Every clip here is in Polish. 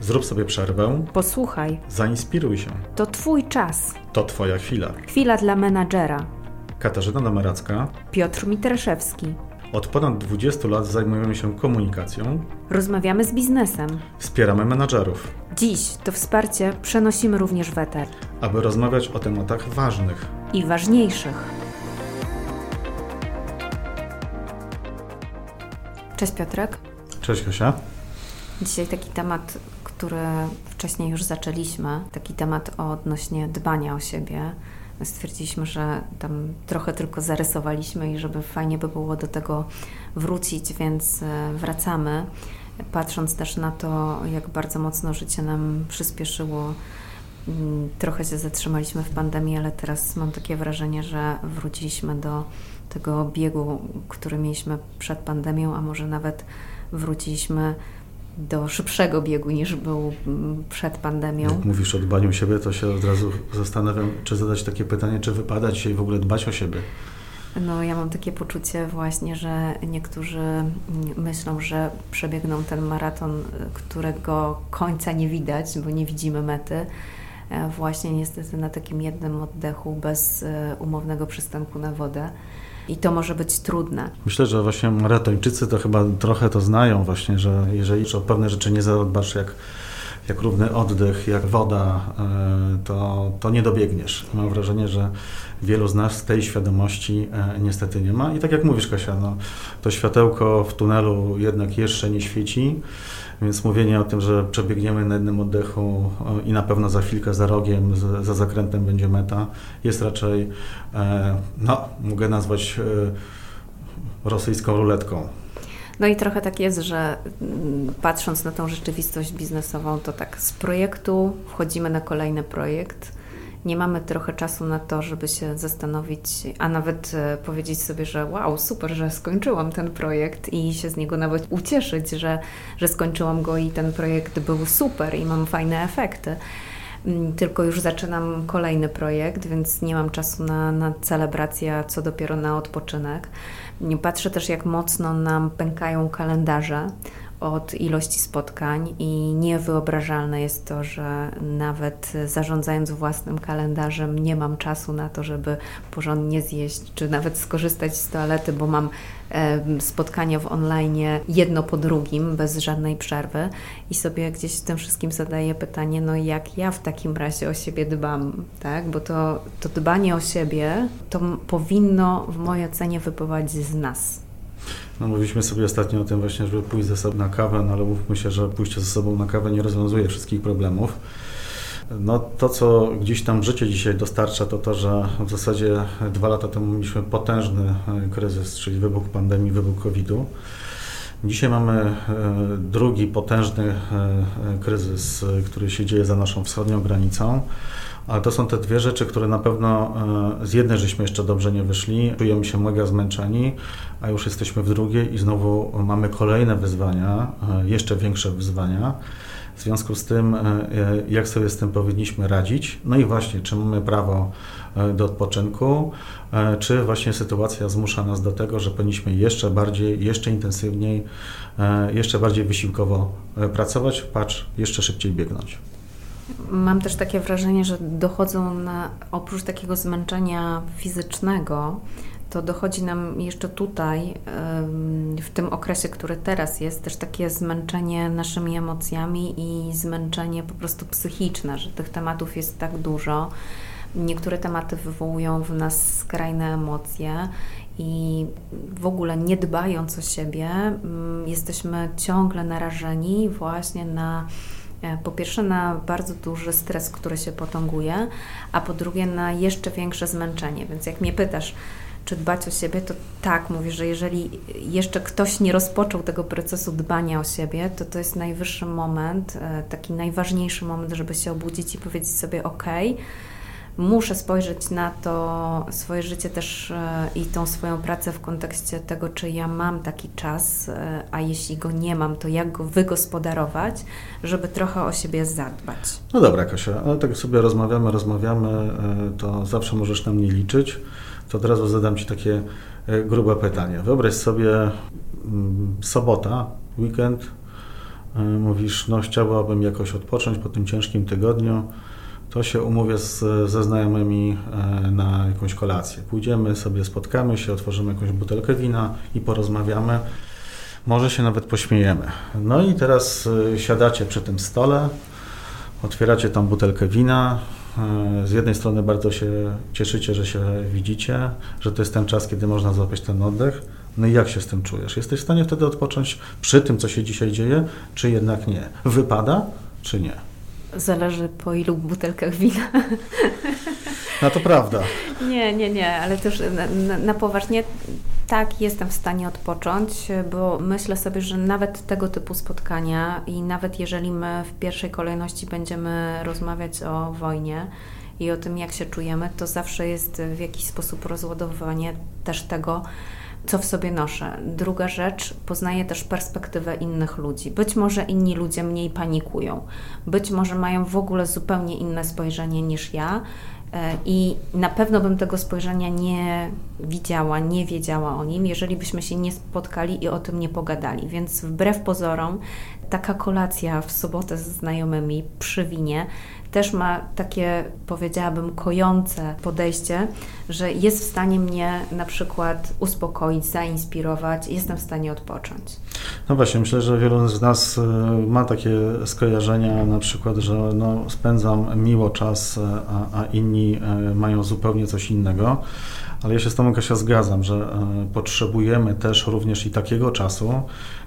Zrób sobie przerwę, Posłuchaj, zainspiruj się. to Twój czas. To Twoja chwila. Chwila dla menadżera. Katarzyna Damaracka. Piotr Mitraszewski. Od ponad 20 lat zajmujemy się komunikacją, Rozmawiamy z biznesem. wspieramy menadżerów, Dziś to wsparcie przenosimy również w eter. aby rozmawiać o tematach ważnych. I ważniejszych. Cześć Piotrek. Cześć Kasia. Dzisiaj taki temat, który wcześniej już zaczęliśmy, taki temat odnośnie dbania o siebie. Stwierdziliśmy, że tam trochę tylko zarysowaliśmy i żeby fajnie by było do tego wrócić, więc e, wracamy. Patrząc też na to, jak bardzo mocno życie nam przyspieszyło, mm, trochę się zatrzymaliśmy w pandemii, ale teraz mam takie wrażenie, że wróciliśmy do tego biegu, który mieliśmy przed pandemią, a może nawet wróciliśmy do szybszego biegu niż był mm, przed pandemią. Jak mówisz o dbaniu siebie, to się od razu zastanawiam, czy zadać takie pytanie, czy wypada dzisiaj w ogóle dbać o siebie. No, ja mam takie poczucie właśnie, że niektórzy mm, myślą, że przebiegną ten maraton, y, którego końca nie widać, bo nie widzimy mety. E, Właśnie niestety na takim jednym oddechu, bez e, umownego przystanku na wodę. I to może być trudne. Myślę, że właśnie maratończycy to chyba trochę to znają właśnie, że jeżeli o pewne rzeczy nie zadbasz jak, jak równy oddech, jak woda, e, to, to nie dobiegniesz. Mam wrażenie, że wielu z nas tej świadomości e, niestety nie ma. I tak jak mówisz Kasia, no, to światełko w tunelu jednak jeszcze nie świeci, więc mówienie o tym, że przebiegniemy na jednym oddechu e, i na pewno za chwilkę za rogiem, za, za zakrętem będzie meta, jest raczej, e, no, mogę nazwać e, rosyjską ruletką. No i trochę tak jest, że mm, patrząc na tą rzeczywistość biznesową, to tak z projektu wchodzimy na kolejny projekt. Nie mamy trochę czasu na to, żeby się zastanowić, a nawet e, powiedzieć sobie, że wow, super, że skończyłam ten projekt i się z niego nawet ucieszyć, że, że skończyłam go i ten projekt był super i mam fajne efekty. Mm, Tylko już zaczynam kolejny projekt, więc nie mam czasu na, na celebrację, co dopiero na odpoczynek. Patrzę też, jak mocno nam pękają kalendarze od ilości spotkań i niewyobrażalne jest to, że nawet zarządzając własnym kalendarzem nie mam czasu na to, żeby porządnie zjeść, czy nawet skorzystać z toalety, bo mam spotkania w online jedno po drugim, bez żadnej przerwy i sobie gdzieś tym wszystkim zadaję pytanie, no jak ja w takim razie o siebie dbam, tak? Bo to, to dbanie o siebie to powinno w mojej ocenie wypływać z nas. No, mówiliśmy sobie ostatnio o tym właśnie, żeby pójść ze sobą na kawę, no ale mówmy się, że pójście ze sobą na kawę nie rozwiązuje wszystkich problemów. No to, co gdzieś tam życie dzisiaj dostarcza, to to, że w zasadzie dwa lata temu mieliśmy potężny e, kryzys, czyli wybuch pandemii, wybuch COVID-u. Dzisiaj mamy e, drugi potężny e, kryzys, który się dzieje za naszą wschodnią granicą. Ale to są te dwie rzeczy, które na pewno e, z jednej żeśmy jeszcze dobrze nie wyszli, czujemy się mega zmęczeni, a już jesteśmy w drugiej i znowu mamy kolejne wyzwania, e, jeszcze większe wyzwania. W związku z tym, e, jak sobie z tym powinniśmy radzić? No i właśnie, czy mamy prawo do odpoczynku, czy właśnie sytuacja zmusza nas do tego, że powinniśmy jeszcze bardziej, jeszcze intensywniej, jeszcze bardziej wysiłkowo pracować, patrz, jeszcze szybciej biegnąć. Mam też takie wrażenie, że dochodzą na, oprócz takiego zmęczenia fizycznego, to dochodzi nam jeszcze tutaj, w tym okresie, który teraz jest, też takie zmęczenie naszymi emocjami i zmęczenie po prostu psychiczne, że tych tematów jest tak dużo. Niektóre tematy wywołują w nas skrajne emocje i w ogóle nie dbając o siebie, mm, jesteśmy ciągle narażeni właśnie na Po pierwsze, na bardzo duży stres, który się potąguje, a po drugie, na jeszcze większe zmęczenie. Więc jak mnie pytasz, czy dbać o siebie, to tak, mówię, że jeżeli jeszcze ktoś nie rozpoczął tego procesu dbania o siebie, to to jest najwyższy moment, e, taki najważniejszy moment, żeby się obudzić i powiedzieć sobie: OK, muszę spojrzeć na to swoje życie też e, i tą swoją pracę w kontekście tego, czy ja mam taki czas, e, a jeśli go nie mam, to jak go wygospodarować, żeby trochę o siebie zadbać. No dobra, Kasia, ale tak sobie rozmawiamy, rozmawiamy, e, to zawsze możesz na mnie liczyć. To od razu zadam Ci takie grube pytanie. Wyobraź sobie mm, sobota, weekend, mówisz, no chciałabym jakoś odpocząć po tym ciężkim tygodniu, to się umówię z, ze znajomymi e, na jakąś kolację. Pójdziemy sobie, spotkamy się, otworzymy jakąś butelkę wina i porozmawiamy. Może się nawet pośmiejemy. No i teraz e, siadacie przy tym stole, otwieracie tam butelkę wina. E, z jednej strony bardzo się cieszycie, że się widzicie, że to jest ten czas, kiedy można złapać ten oddech. No i jak się z tym czujesz? Jesteś w stanie wtedy odpocząć przy tym, co się dzisiaj dzieje, czy jednak nie? Wypada, czy nie? Zależy po ilu butelkach wina. No to prawda. Nie, nie, nie, ale też na, na, poważnie tak jestem w stanie odpocząć, bo myślę sobie, że nawet tego typu spotkania i nawet jeżeli my w pierwszej kolejności będziemy rozmawiać o wojnie i o tym, jak się czujemy, to zawsze jest w jakiś sposób rozładowanie też tego, co w sobie noszę. Druga rzecz, poznaję też perspektywę innych ludzi. Być może inni ludzie mniej panikują, być może mają w ogóle zupełnie inne spojrzenie niż ja. E, I na pewno bym tego spojrzenia nie widziała, nie wiedziała o nim, jeżeli byśmy się nie spotkali i o tym nie pogadali. Więc wbrew pozorom, taka kolacja w sobotę ze znajomymi przy winie też ma takie, powiedziałabym, kojące podejście, że jest w stanie mnie na przykład uspokoić, zainspirować, jestem w stanie odpocząć. No właśnie, myślę, że wielu z nas e, ma takie skojarzenia, na przykład, że no, spędzam miło czas, e, a, a inni e, mają zupełnie coś innego. Ale ja się z Tobą, Kasia, zgadzam, że potrzebujemy też również i takiego czasu,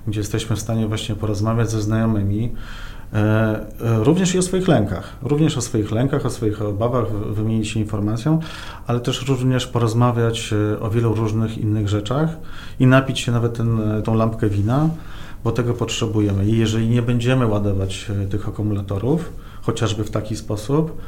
gdzie jesteśmy w stanie właśnie porozmawiać ze znajomymi, E, e, również i o swoich lękach, również o swoich lękach, o swoich obawach, wymienić się informacją, ale też również porozmawiać e, o wielu różnych innych rzeczach i napić się nawet ten, tą lampkę wina, bo tego potrzebujemy. I jeżeli nie będziemy ładować tych akumulatorów, chociażby w taki sposób,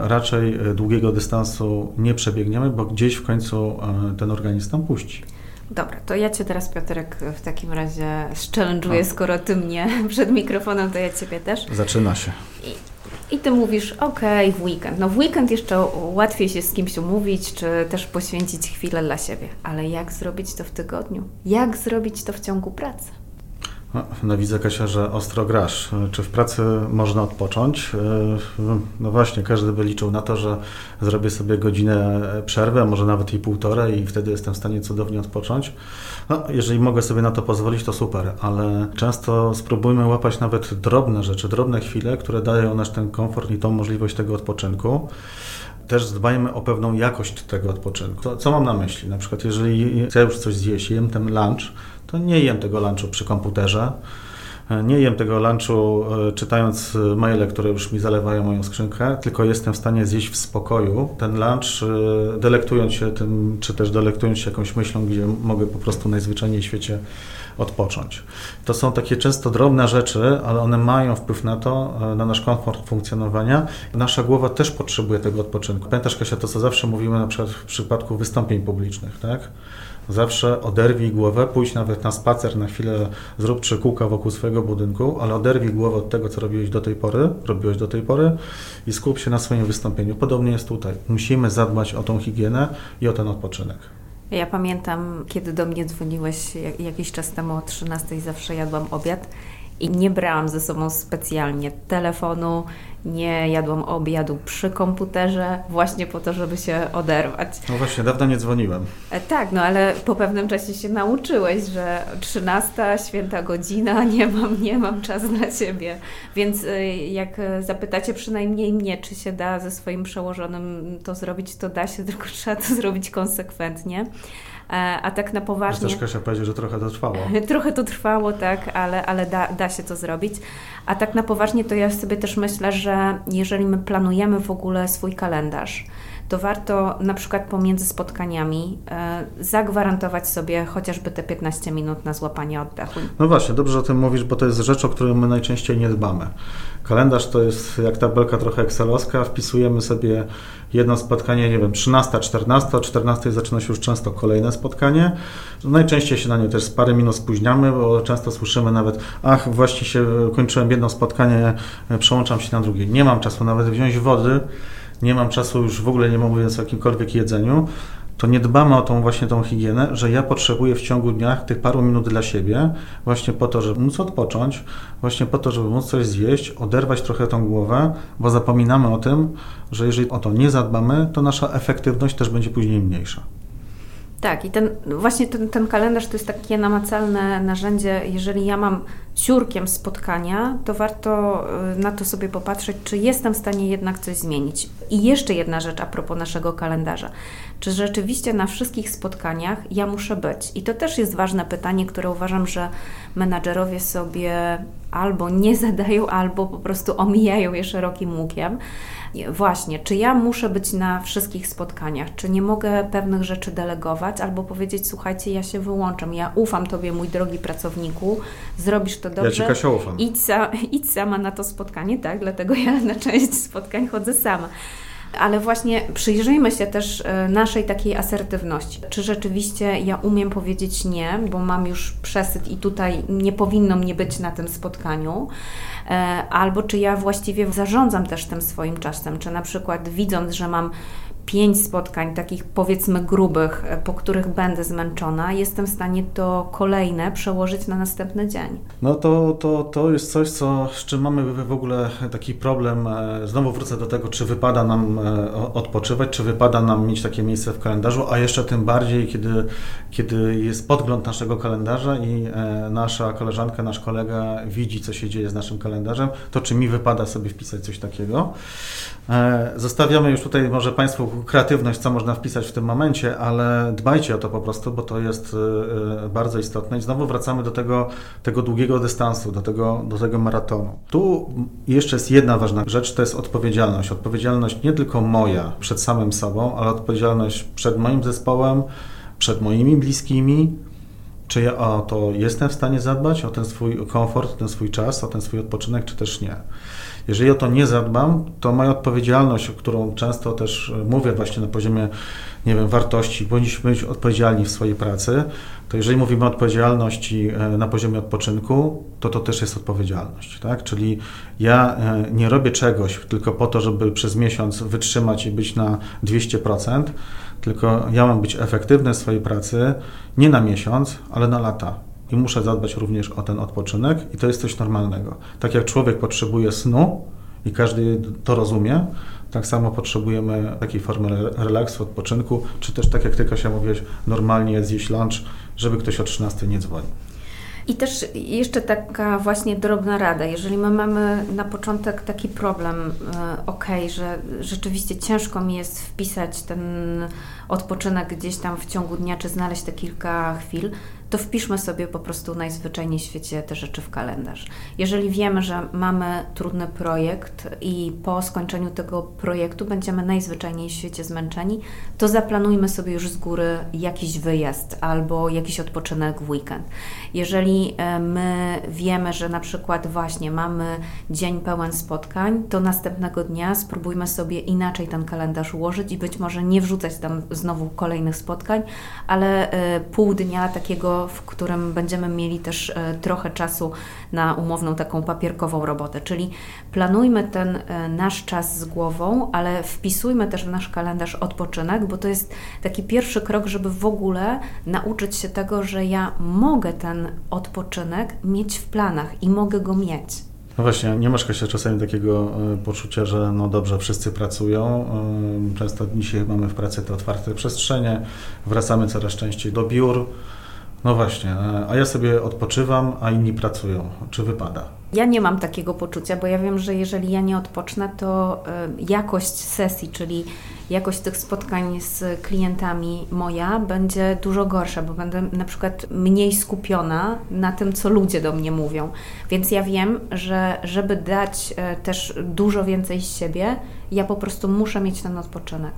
raczej długiego dystansu nie przebiegniemy, bo gdzieś w końcu ten organizm tam puści. Dobra, to ja Cię teraz, Piotrek, w takim razie szczelęczuję, skoro Ty mnie przed mikrofonem, to ja Ciebie też. Zaczyna się. I, i Ty mówisz, ok, w weekend. No w weekend jeszcze łatwiej się z kimś umówić, czy też poświęcić chwilę dla siebie. Ale jak zrobić to w tygodniu? Jak zrobić to w ciągu pracy? No, widzę, Kasia, że ostro grasz. Czy w pracy można odpocząć? E, no właśnie, każdy by liczył na to, że zrobię sobie godzinę przerwy, a może nawet i półtorej i wtedy jestem w stanie cudownie odpocząć. No, jeżeli mogę sobie na to pozwolić, to super, ale często spróbujmy łapać nawet drobne rzeczy, drobne chwile, które dają nasz ten komfort i tą możliwość tego odpoczynku też dbajmy o pewną jakość tego odpoczynku. To, co mam na myśli? Na przykład, jeżeli chcę już coś zjeść, jem ten lunch, to nie jem tego lunchu przy komputerze. Nie jem tego lunchu e, czytając maile, które już mi zalewają moją skrzynkę, tylko jestem w stanie zjeść w spokoju ten lunch, e, delektując się tym, czy też delektując się jakąś myślą, gdzie mogę po prostu najzwyczajniej w świecie odpocząć. To są takie często drobne rzeczy, ale one mają wpływ na to, e, na nasz komfort funkcjonowania. Nasza głowa też potrzebuje tego odpoczynku. Pamiętasz, Kasia, to co zawsze mówimy na przykład w przypadku wystąpień publicznych, tak? Zawsze oderwij głowę, pójdź nawet na spacer na chwilę, zrób trzy kółka wokół swojego budynku, ale oderwij głowę od tego, co robiłeś do tej pory, robiłeś do tej pory i skup się na swoim wystąpieniu. Podobnie jest tutaj. Musimy zadbać o tą higienę i o ten odpoczynek. Ja pamiętam, kiedy do mnie dzwoniłeś jakiś czas temu o 13 zawsze jadłam obiad i nie brałam ze sobą specjalnie telefonu, nie jadłam obiadu przy komputerze, właśnie po to, żeby się oderwać. No właśnie, dawno nie dzwoniłem. E, tak, no ale po pewnym czasie się nauczyłeś, że 13, święta godzina, nie mam, nie mam czasu dla siebie. Więc e, jak zapytacie przynajmniej mnie, czy się da ze swoim przełożonym to zrobić, to da się, tylko trzeba to zrobić konsekwentnie. E, a tak na poważnie... Też Kasia powiedział, że trochę to trwało. trochę to trwało, tak, ale, ale da, da się to zrobić. A tak na poważnie to ja sobie też myślę, że jeżeli my planujemy w ogóle swój kalendarz, to warto na przykład pomiędzy spotkaniami e, zagwarantować sobie chociażby te 15 minut na złapanie oddechu. No właśnie, dobrze o tym mówisz, bo to jest rzecz, o którą my najczęściej nie dbamy. Kalendarz to jest jak tabelka trochę excelowska, wpisujemy sobie jedno spotkanie, nie wiem, 13, 14, o 14 zaczyna się już często kolejne spotkanie. Najczęściej się na nie też z parę minut spóźniamy, bo często słyszymy nawet, ach, właśnie się kończyłem jedno spotkanie, przełączam się na drugie. Nie mam czasu nawet wziąć wody, nie mam czasu już w ogóle nie mówiąc o jakimkolwiek jedzeniu, to nie dbamy o tą właśnie tą higienę, że ja potrzebuję w ciągu dnia tych paru minut dla siebie, właśnie po to, żeby móc odpocząć, właśnie po to, żeby móc coś zjeść, oderwać trochę tą głowę, bo zapominamy o tym, że jeżeli o to nie zadbamy, to nasza efektywność też będzie później mniejsza. Tak, i ten, właśnie ten, ten kalendarz to jest takie namacalne narzędzie. Jeżeli ja mam ciurkiem spotkania, to warto y, na to sobie popatrzeć, czy jestem w stanie jednak coś zmienić. I jeszcze jedna rzecz a propos naszego kalendarza. Czy rzeczywiście na wszystkich spotkaniach ja muszę być? I to też jest ważne pytanie, które uważam, że menadżerowie sobie albo nie zadają, albo po prostu omijają je szerokim łukiem. Właśnie, czy ja muszę być na wszystkich spotkaniach, czy nie mogę pewnych rzeczy delegować, albo powiedzieć, słuchajcie, ja się wyłączam, ja ufam Tobie, mój drogi pracowniku, zrobisz to dobrze. Ja Kasia, ufam. Idź, sa, idź sama na to spotkanie, tak? Dlatego ja na część spotkań chodzę sama ale właśnie przyjrzyjmy się też e, naszej takiej asertywności. Czy rzeczywiście ja umiem powiedzieć nie, bo mam już przesyt i tutaj nie powinno mnie być na tym spotkaniu, e, albo czy ja właściwie zarządzam też tym swoim czasem, czy na przykład widząc, że mam pięć spotkań, takich powiedzmy grubych, e, po których będę zmęczona, jestem w stanie to kolejne przełożyć na następny dzień. No to, to, to jest coś, co, z czym mamy w ogóle taki problem. E, znowu wrócę do tego, czy wypada nam e, odpoczywać, czy wypada nam mieć takie miejsce w kalendarzu, a jeszcze tym bardziej, kiedy, kiedy jest podgląd naszego kalendarza i nasza koleżanka, nasz kolega widzi, co się dzieje z naszym kalendarzem, to czy mi wypada sobie wpisać coś takiego. Zostawiamy już tutaj może Państwu kreatywność, co można wpisać w tym momencie, ale dbajcie o to po prostu, bo to jest y, y, bardzo istotne. I znowu wracamy do tego, tego długiego dystansu, do tego, do tego maratonu. Tu jeszcze jest jedna ważna rzecz, to jest odpowiedzialność. Odpowiedzialność nie tylko moja przed samym sobą, ale odpowiedzialność przed moim zespołem, przed moimi bliskimi, czy ja o to jestem w stanie zadbać, o ten swój komfort, ten swój czas, o ten swój odpoczynek, czy też nie. Jeżeli o to nie zadbam, to moja odpowiedzialność, którą często też e, mówię właśnie na poziomie, nie wiem, wartości, powinniśmy być odpowiedzialni w swojej pracy, to jeżeli mówimy o odpowiedzialności e, na poziomie odpoczynku, to to też jest odpowiedzialność, tak? Czyli ja e, nie robię czegoś tylko po to, żeby przez miesiąc wytrzymać i być na 200%, tylko ja mam być efektywny w swojej pracy nie na miesiąc, ale na lata i muszę zadbać również o ten odpoczynek i to jest coś normalnego. Tak jak człowiek potrzebuje snu i każdy to rozumie, tak samo potrzebujemy takiej formy relaksu, odpoczynku, czy też tak jak Ty Kasia mówiłeś, normalnie zjeść lunch, żeby ktoś o 13 nie dzwonił. I też jeszcze taka właśnie drobna rada. Jeżeli my mamy na początek taki problem, e, ok, że rzeczywiście ciężko mi jest wpisać ten odpoczynek gdzieś tam w ciągu dnia, czy znaleźć te kilka chwil, to wpiszmy sobie po prostu najzwyczajniej w świecie te rzeczy w kalendarz. Jeżeli wiemy, że mamy trudny projekt i po skończeniu tego projektu będziemy najzwyczajniej w świecie zmęczeni, to zaplanujmy sobie już z góry jakiś wyjazd albo jakiś odpoczynek w weekend. Jeżeli e, my wiemy, że na przykład właśnie mamy dzień pełen spotkań, to następnego dnia spróbujmy sobie inaczej ten kalendarz ułożyć i być może nie wrzucać tam znowu kolejnych spotkań, ale e, pół dnia takiego w którym będziemy mieli też e, trochę czasu na umowną taką papierkową robotę. Czyli planujmy ten e, nasz czas z głową, ale wpisujmy też w nasz kalendarz odpoczynek, bo to jest taki pierwszy krok, żeby w ogóle nauczyć się tego, że ja mogę ten odpoczynek mieć w planach i mogę go mieć. No właśnie, nie masz się czasami takiego e, poczucia, że no dobrze, wszyscy pracują. Często dzisiaj mamy w pracy te otwarte przestrzenie, wracamy coraz częściej do biur. No właśnie, e, a ja sobie odpoczywam, a inni pracują. Czy wypada? Ja nie mam takiego poczucia, bo ja wiem, że jeżeli ja nie odpocznę, to e, jakość sesji, czyli jakość tych spotkań z klientami moja będzie dużo gorsza, bo będę na przykład mniej skupiona na tym, co ludzie do mnie mówią. Więc ja wiem, że żeby dać e, też dużo więcej z siebie, ja po prostu muszę mieć ten odpoczynek.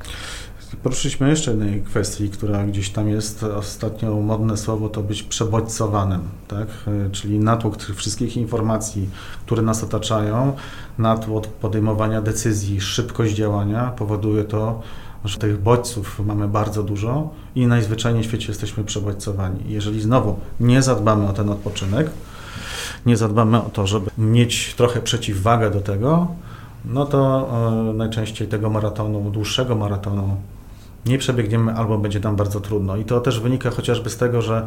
Poruszyliśmy jeszcze jednej kwestii, która gdzieś tam jest ostatnio modne słowo, to być przebodźcowanym, tak? czyli natłok tych wszystkich informacji, które nas otaczają, natłok podejmowania decyzji, szybkość działania powoduje to, że tych bodźców mamy bardzo dużo i najzwyczajniej w świecie jesteśmy przebodźcowani. Jeżeli znowu nie zadbamy o ten odpoczynek, nie zadbamy o to, żeby mieć trochę przeciwwagę do tego, no to e, najczęściej tego maratonu, dłuższego maratonu nie przebiegniemy albo będzie nam bardzo trudno. I to też wynika chociażby z tego, że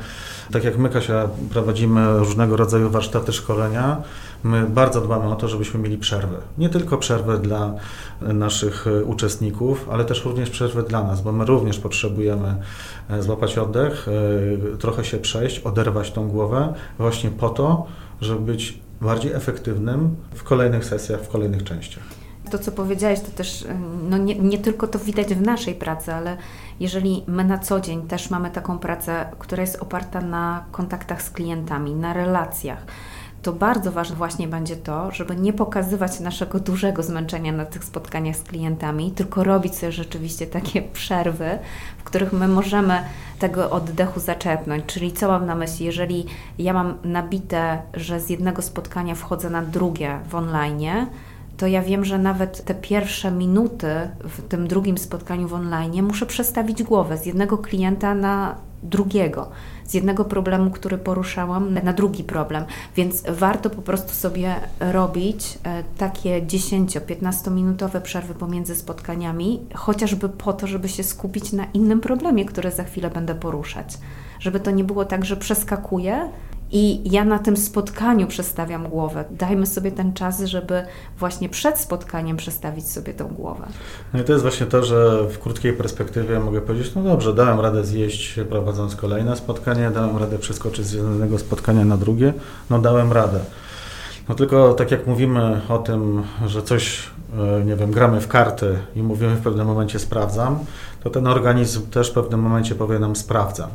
tak jak my, Kasia, prowadzimy różnego rodzaju warsztaty, szkolenia, my bardzo dbamy o to, żebyśmy mieli przerwy. Nie tylko przerwę dla naszych uczestników, ale też również przerwę dla nas, bo my również potrzebujemy e, złapać oddech, e, trochę się przejść, oderwać tą głowę właśnie po to, żeby być bardziej efektywnym w kolejnych sesjach, w kolejnych częściach to, co powiedziałeś, to też no nie, nie, tylko to widać w naszej pracy, ale jeżeli my na co dzień też mamy taką pracę, która jest oparta na kontaktach z klientami, na relacjach, to bardzo ważne właśnie będzie to, żeby nie pokazywać naszego dużego zmęczenia na tych spotkaniach z klientami, tylko robić sobie rzeczywiście takie przerwy, w których my możemy tego oddechu zaczerpnąć. Czyli co mam na myśli? Jeżeli ja mam nabite, że z jednego spotkania wchodzę na drugie w online, to ja wiem, że nawet te pierwsze minuty w tym drugim spotkaniu w online muszę przestawić głowę z jednego klienta na drugiego, z jednego problemu, który poruszałam, na drugi problem. Więc warto po prostu sobie robić e, takie 10-15 minutowe przerwy pomiędzy spotkaniami, chociażby po to, żeby się skupić na innym problemie, który za chwilę będę poruszać. Żeby to nie było tak, że przeskakuję i ja na tym spotkaniu przestawiam głowę. Dajmy sobie ten czas, żeby właśnie przed spotkaniem przestawić sobie tą głowę. No i to jest właśnie to, że w krótkiej perspektywie mogę powiedzieć, no dobrze, dałem radę zjeść prowadząc kolejne spotkanie, dałem radę przeskoczyć z jednego spotkania na drugie, no dałem radę. No tylko tak jak mówimy o tym, że coś, e, nie wiem, gramy w karty i mówimy w pewnym momencie sprawdzam, to ten organizm też w pewnym momencie powie nam sprawdzam.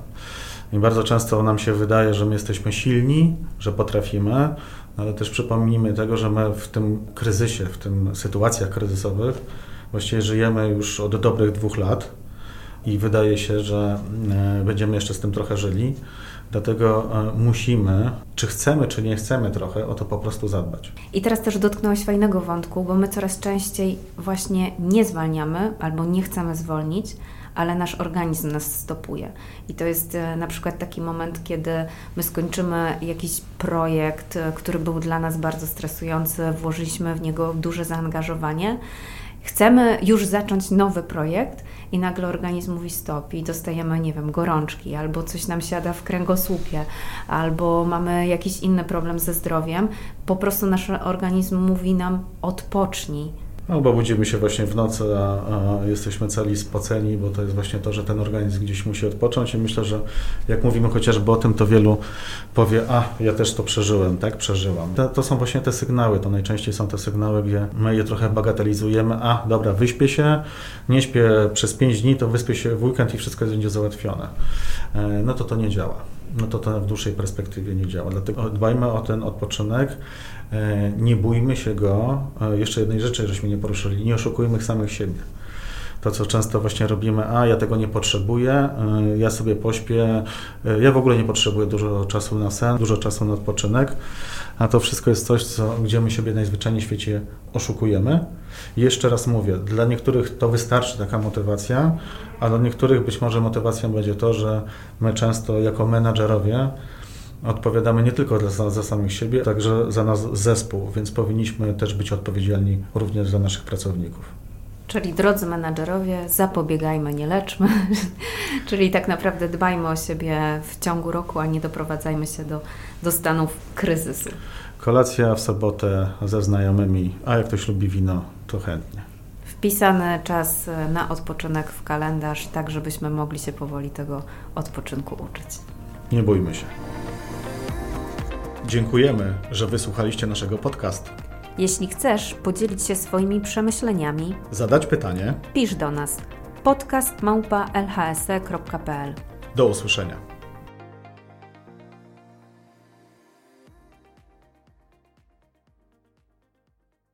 I bardzo często nam się wydaje, że my jesteśmy silni, że potrafimy, ale też przypomnijmy tego, że my w tym kryzysie, w tym sytuacjach kryzysowych właściwie żyjemy już od dobrych dwóch lat i wydaje się, że e, będziemy jeszcze z tym trochę żyli. Dlatego e, musimy, czy chcemy, czy nie chcemy trochę, o to po prostu zadbać. I teraz też dotknąłeś fajnego wątku, bo my coraz częściej właśnie nie zwalniamy albo nie chcemy zwolnić, ale nasz organizm nas stopuje. I to jest e, na przykład taki moment, kiedy my skończymy jakiś projekt, e, który był dla nas bardzo stresujący, włożyliśmy w niego duże zaangażowanie. Chcemy już zacząć nowy projekt i nagle organizm mówi stop i dostajemy, nie wiem, gorączki, albo coś nam siada w kręgosłupie, albo mamy jakiś inny problem ze zdrowiem. Po prostu nasz organizm mówi nam odpocznij, no bo budzimy się właśnie w nocy, a, a, jesteśmy cali spoceni, bo to jest właśnie to, że ten organizm gdzieś musi odpocząć i myślę, że jak mówimy chociażby o tym, to wielu powie, a ja też to przeżyłem, tak, przeżyłam. To, to są właśnie te sygnały, to najczęściej są te sygnały, gdzie my je trochę bagatelizujemy, a dobra, wyśpię się, nie śpię przez 5 dni, to wyspię się w weekend i wszystko będzie załatwione. E, no to to nie działa no to to w dłuższej perspektywie nie działa. Dlatego dbajmy o ten odpoczynek, nie bójmy się go. E, jeszcze jednej rzeczy, żeśmy nie poruszyli, nie oszukujmy samych siebie. To, co często właśnie robimy, a ja tego nie potrzebuję, e, ja sobie pośpię, ja w ogóle nie potrzebuję dużo czasu na sen, dużo czasu na odpoczynek, a to wszystko jest coś, co, gdzie my siebie najzwyczajniej w świecie oszukujemy. I jeszcze raz mówię, dla niektórych to wystarczy taka motywacja, a dla niektórych być może motywacją będzie to, że my często jako menadżerowie odpowiadamy nie tylko za, za samych siebie, także za nas zespół, więc powinniśmy też być odpowiedzialni również za naszych pracowników. Czyli drodzy menadżerowie, zapobiegajmy, nie leczmy. Czyli tak naprawdę dbajmy o siebie w ciągu roku, a nie doprowadzajmy się do, do stanów kryzysu. Kolacja w sobotę ze znajomymi, a jak ktoś lubi wino, to chętnie. Wpisany czas na odpoczynek w kalendarz, tak żebyśmy mogli się powoli tego odpoczynku uczyć. Nie bójmy się. Dziękujemy, że wysłuchaliście naszego podcastu. Jeśli chcesz podzielić się swoimi przemyśleniami, zadać pytanie, pisz do nas podcast małpa lhse.pl. Do usłyszenia.